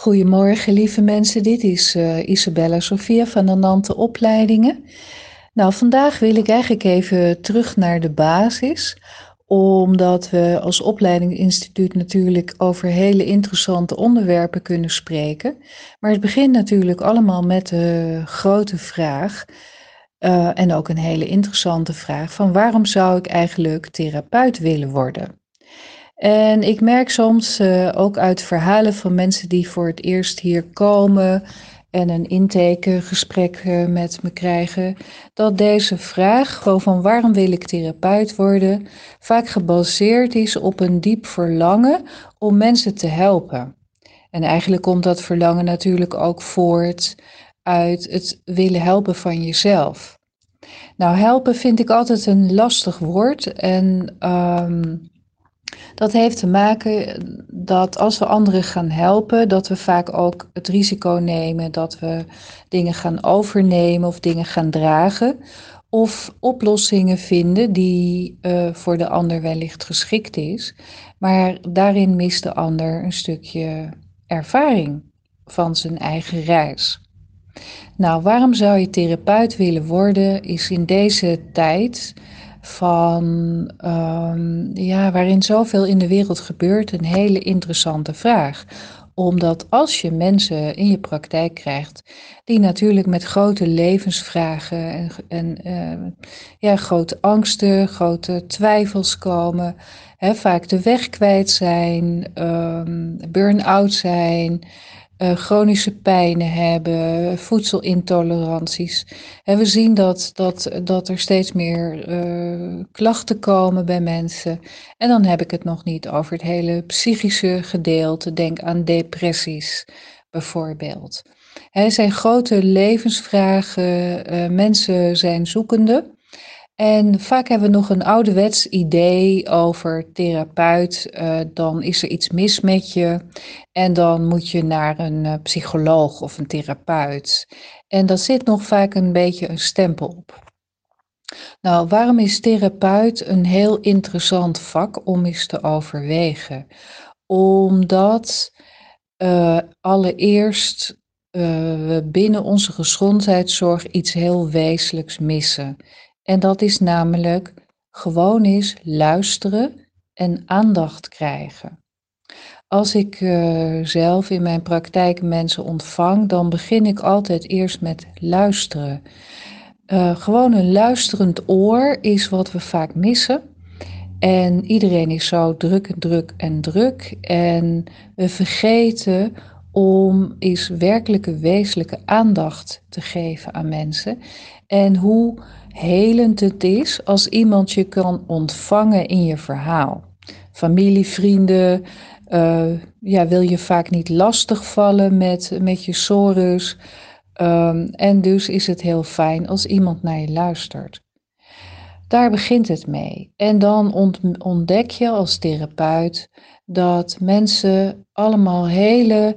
Goedemorgen, lieve mensen. Dit is uh, Isabella Sofia van de Nante Opleidingen. Nou, vandaag wil ik eigenlijk even terug naar de basis, omdat we als opleidingsinstituut natuurlijk over hele interessante onderwerpen kunnen spreken. Maar het begint natuurlijk allemaal met de grote vraag, uh, en ook een hele interessante vraag, van waarom zou ik eigenlijk therapeut willen worden? En ik merk soms uh, ook uit verhalen van mensen die voor het eerst hier komen en een intakegesprek uh, met me krijgen, dat deze vraag, gewoon van waarom wil ik therapeut worden, vaak gebaseerd is op een diep verlangen om mensen te helpen. En eigenlijk komt dat verlangen natuurlijk ook voort uit het willen helpen van jezelf. Nou, helpen vind ik altijd een lastig woord en um, dat heeft te maken dat als we anderen gaan helpen, dat we vaak ook het risico nemen dat we dingen gaan overnemen of dingen gaan dragen. Of oplossingen vinden die uh, voor de ander wellicht geschikt is. Maar daarin mist de ander een stukje ervaring van zijn eigen reis. Nou, waarom zou je therapeut willen worden, is in deze tijd van um, ja, waarin zoveel in de wereld gebeurt, een hele interessante vraag. Omdat als je mensen in je praktijk krijgt, die natuurlijk met grote levensvragen en, en uh, ja, grote angsten, grote twijfels komen, hè, vaak de weg kwijt zijn, um, burn-out zijn, uh, chronische pijnen hebben, voedselintoleranties. En we zien dat, dat, dat er steeds meer uh, klachten komen bij mensen. En dan heb ik het nog niet over het hele psychische gedeelte. Denk aan depressies bijvoorbeeld. Er zijn grote levensvragen, uh, mensen zijn zoekende. En vaak hebben we nog een ouderwets idee over therapeut. Uh, dan is er iets mis met je. En dan moet je naar een uh, psycholoog of een therapeut. En dat zit nog vaak een beetje een stempel op. Nou, waarom is therapeut een heel interessant vak om eens te overwegen? Omdat uh, allereerst we binnen onze gezondheidszorg iets heel wezenlijks missen. En dat is namelijk gewoon eens luisteren en aandacht krijgen. Als ik uh, zelf in mijn praktijk mensen ontvang, dan begin ik altijd eerst met luisteren. Uh, gewoon een luisterend oor is wat we vaak missen. En iedereen is zo druk en druk en druk. En we vergeten om eens werkelijke wezenlijke aandacht te geven aan mensen. En hoe helend het is als iemand je kan ontvangen in je verhaal. Familie, vrienden, uh, ja, wil je vaak niet lastigvallen met, met je sorus. Um, en dus is het heel fijn als iemand naar je luistert. Daar begint het mee. En dan ontdek je als therapeut dat mensen allemaal hele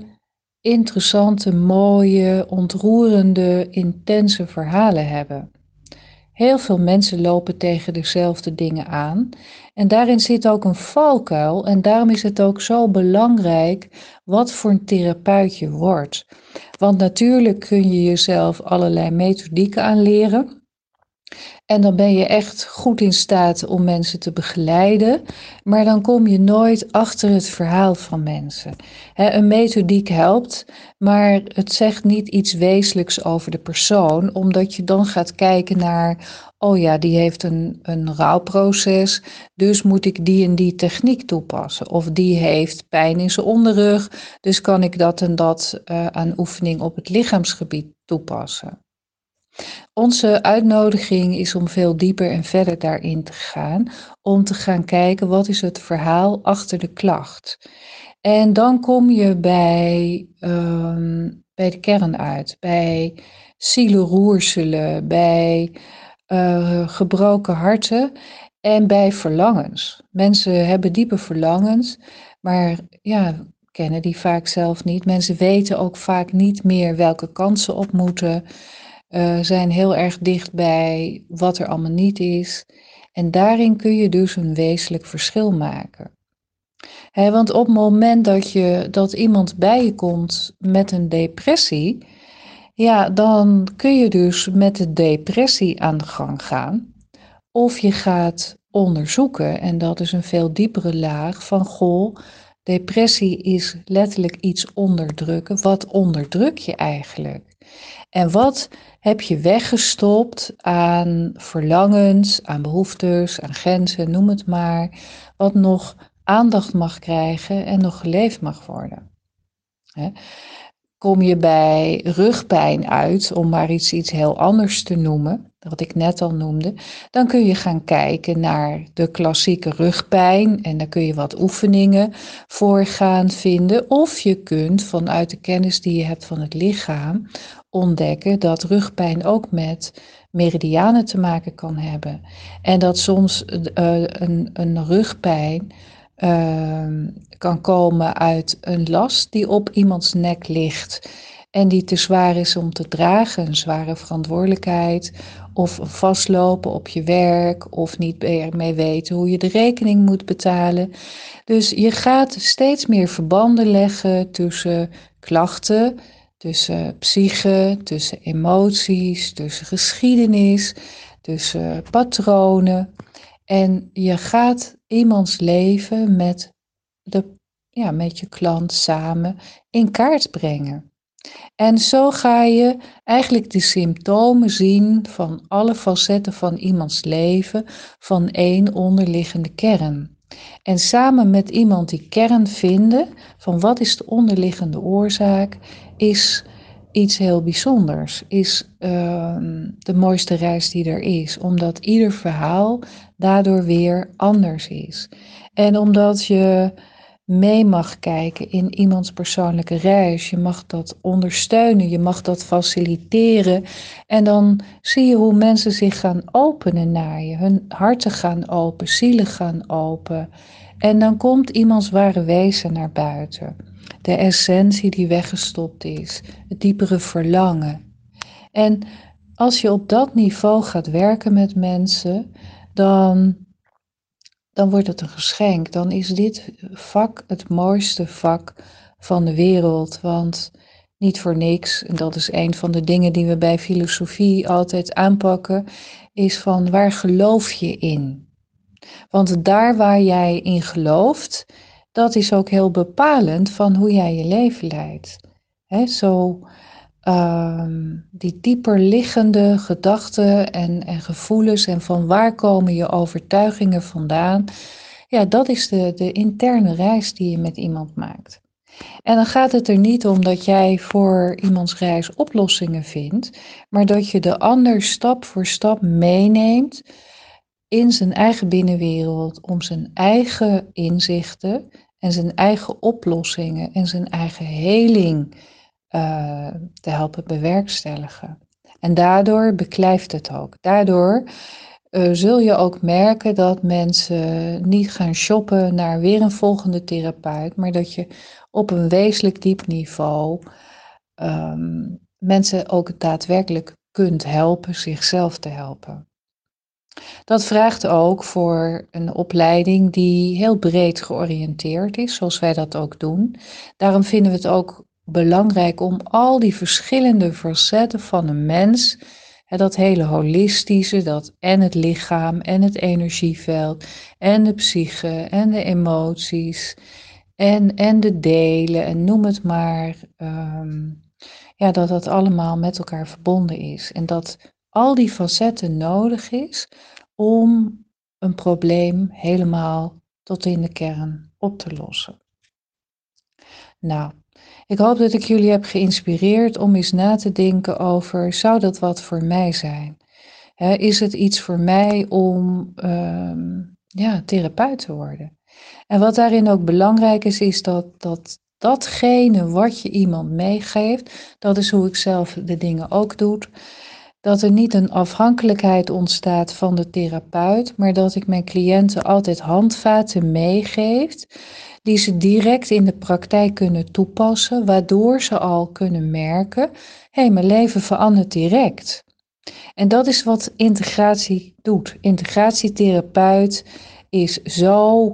interessante, mooie, ontroerende, intense verhalen hebben. Heel veel mensen lopen tegen dezelfde dingen aan. En daarin zit ook een valkuil. En daarom is het ook zo belangrijk wat voor een therapeut je wordt. Want natuurlijk kun je jezelf allerlei methodieken aanleren. En dan ben je echt goed in staat om mensen te begeleiden, maar dan kom je nooit achter het verhaal van mensen. een methodiek helpt, maar het zegt niet iets wezenlijks over de persoon, omdat je dan gaat kijken naar, oh ja, die heeft een, een rouwproces, dus moet ik die en die techniek toepassen. Of die heeft pijn in zijn onderrug, dus kan ik dat en dat uh, aan oefening op het lichaamsgebied toepassen. Onze uitnodiging is om veel dieper en verder daarin te gaan, om te gaan kijken wat is het verhaal achter de klacht. En dan kom je bij, um, bij de kern uit, bij zielenroerselen, bij uh, gebroken harten en bij verlangens. Mensen hebben diepe verlangens, maar ja, kennen die vaak zelf niet. Mensen weten ook vaak niet meer welke kansen op moeten uh, zijn heel erg dicht bij wat er allemaal niet is. En daarin kun je dus een wezenlijk verschil maken. want op het moment dat, je, dat iemand bij je komt met een depressie, ja, dan kun je dus met de depressie aan de gang gaan. Of je gaat onderzoeken, en dat is een veel diepere laag van goh, depressie is letterlijk iets onderdrukken. Wat onderdruk je eigenlijk? En wat heb je weggestopt aan verlangens, aan behoeftes, aan grenzen, noem het maar, wat nog aandacht mag krijgen en nog geleefd mag worden? Kom je bij rugpijn uit, om maar iets, iets heel anders te noemen, wat ik net al noemde, dan kun je gaan kijken naar de klassieke rugpijn en daar kun je wat oefeningen voor gaan vinden. Of je kunt vanuit de kennis die je hebt van het lichaam ontdekken dat rugpijn ook met meridianen te maken kan hebben. En dat soms uh, een, een rugpijn uh, kan komen uit een last die op iemands nek ligt en die te zwaar is om te dragen, een zware verantwoordelijkheid, of vastlopen op je werk, of niet meer mee weten hoe je de rekening moet betalen. Dus je gaat steeds meer verbanden leggen tussen klachten, tussen psyche, tussen emoties, tussen geschiedenis, tussen patronen. En je gaat iemands leven met, de, ja, met je klant samen in kaart brengen. En zo ga je eigenlijk de symptomen zien van alle facetten van iemands leven van één onderliggende kern. En samen met iemand die kern vinden van wat is de onderliggende oorzaak, is iets heel bijzonders. Is uh, de mooiste reis die er is. Omdat ieder verhaal daardoor weer anders is. En omdat je mee mag kijken in iemands persoonlijke reis. Je mag dat ondersteunen, je mag dat faciliteren. En dan zie je hoe mensen zich gaan openen naar je. Hun harten gaan open, zielen gaan open. En dan komt iemands ware wezen naar buiten. De essentie die weggestopt is, het diepere verlangen. En als je op dat niveau gaat werken met mensen, dan dan wordt het een geschenk. Dan is dit vak het mooiste vak van de wereld. Want niet voor niks, en dat is een van de dingen die we bij filosofie altijd aanpakken, is van waar geloof je in? Want daar waar jij in gelooft, dat is ook heel bepalend van hoe jij je leven leidt. He, zo Ehm, die dieper liggende gedachten en, en gevoelens en van waar komen je overtuigingen vandaan. Ja, dat is de, de interne reis die je met iemand maakt. En dan gaat het er niet om dat jij voor iemands reis oplossingen vindt, maar dat je de ander stap voor stap meeneemt in zijn eigen binnenwereld om zijn eigen inzichten en zijn eigen oplossingen en zijn eigen heling uh, te helpen bewerkstelligen. En daardoor beklijft het ook. Daardoor uh, zul je ook merken dat mensen niet gaan shoppen naar weer een volgende therapeut, maar dat je op een wezenlijk diep niveau um, mensen ook daadwerkelijk kunt helpen zichzelf te helpen. Dat vraagt ook voor een opleiding die heel breed georiënteerd is, zoals wij dat ook doen. Daarom vinden we het ook belangrijk om al die verschillende facetten van een mens, dat hele holistische, dat en het lichaam en het energieveld en de psyche en de emoties en, en de delen en noem het maar, ehm, ja, dat dat allemaal met elkaar verbonden is. En dat al die facetten nodig is om een probleem helemaal tot in de kern op te lossen. Nou, ik hoop dat ik jullie heb geïnspireerd om eens na te denken over, zou dat wat voor mij zijn? is het iets voor mij om ehm, ja, therapeut te worden? En wat daarin ook belangrijk is, is dat, dat datgene wat je iemand meegeeft, dat is hoe ik zelf de dingen ook doe, dat er niet een afhankelijkheid ontstaat van de therapeut, maar dat ik mijn cliënten altijd handvaten meegeef die ze direct in de praktijk kunnen toepassen, waardoor ze al kunnen merken: hé, hey, mijn leven verandert direct. En dat is wat integratie doet. Integratietherapeut is zo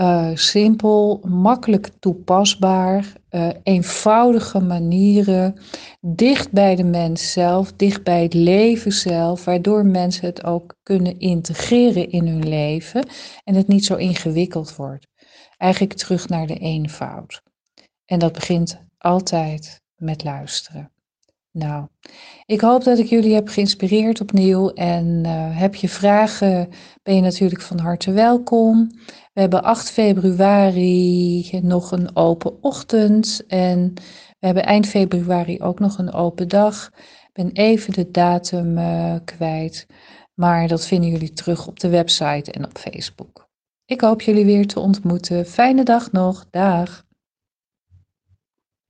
uh, simpel, makkelijk toepasbaar, uh, eenvoudige manieren, dicht bij de mens zelf, dicht bij het leven zelf, waardoor mensen het ook kunnen integreren in hun leven en het niet zo ingewikkeld wordt. Eigenlijk terug naar de eenvoud. En dat begint altijd met luisteren. Nou, ik hoop dat ik jullie heb geïnspireerd opnieuw. En uh, heb je vragen, ben je natuurlijk van harte welkom. We hebben 8 februari nog een open ochtend. En we hebben eind februari ook nog een open dag. Ik ben even de datum uh, kwijt. Maar dat vinden jullie terug op de website en op Facebook. Ik hoop jullie weer te ontmoeten. Fijne dag nog. Dag.